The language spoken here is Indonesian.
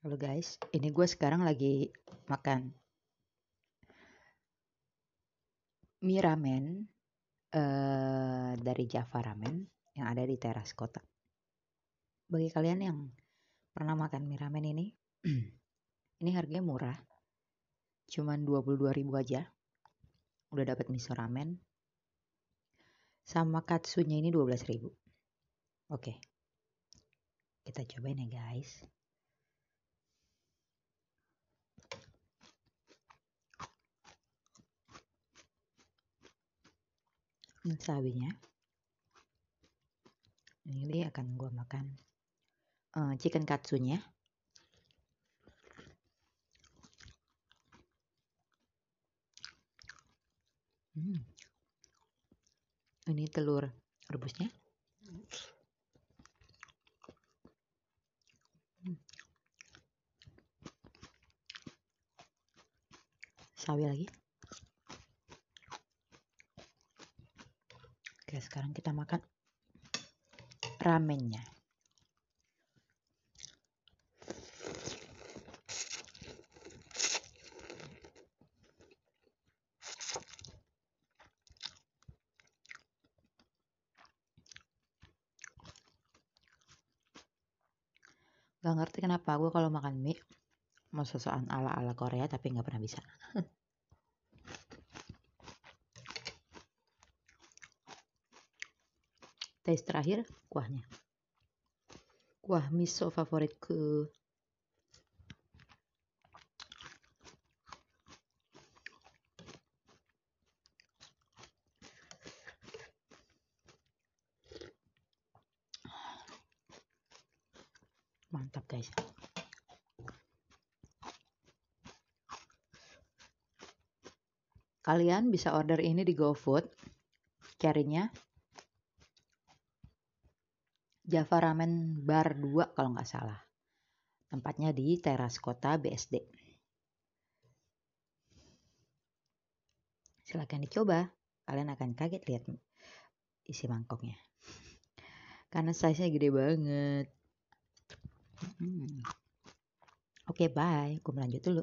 Halo guys, ini gue sekarang lagi makan mie ramen uh, dari Java Ramen yang ada di teras kota. Bagi kalian yang pernah makan mie ramen ini, ini harganya murah, cuman 22 ribu aja. Udah dapat miso ramen, sama katsunya ini 12 ribu. Oke, kita cobain ya guys. Sawinya ini akan gue makan uh, chicken katsunya hmm. ini telur rebusnya hmm. sawi lagi Sekarang kita makan ramennya. Gak ngerti kenapa gue kalau makan mie mau sosokan ala-ala Korea tapi nggak pernah bisa. taste terakhir kuahnya. Kuah miso favoritku mantap guys. Kalian bisa order ini di GoFood. Carinya Java Ramen Bar 2 kalau nggak salah. Tempatnya di teras kota BSD. Silahkan dicoba. Kalian akan kaget lihat isi mangkoknya. Karena size-nya gede banget. Hmm. Oke, okay, bye. Gue melanjut dulu.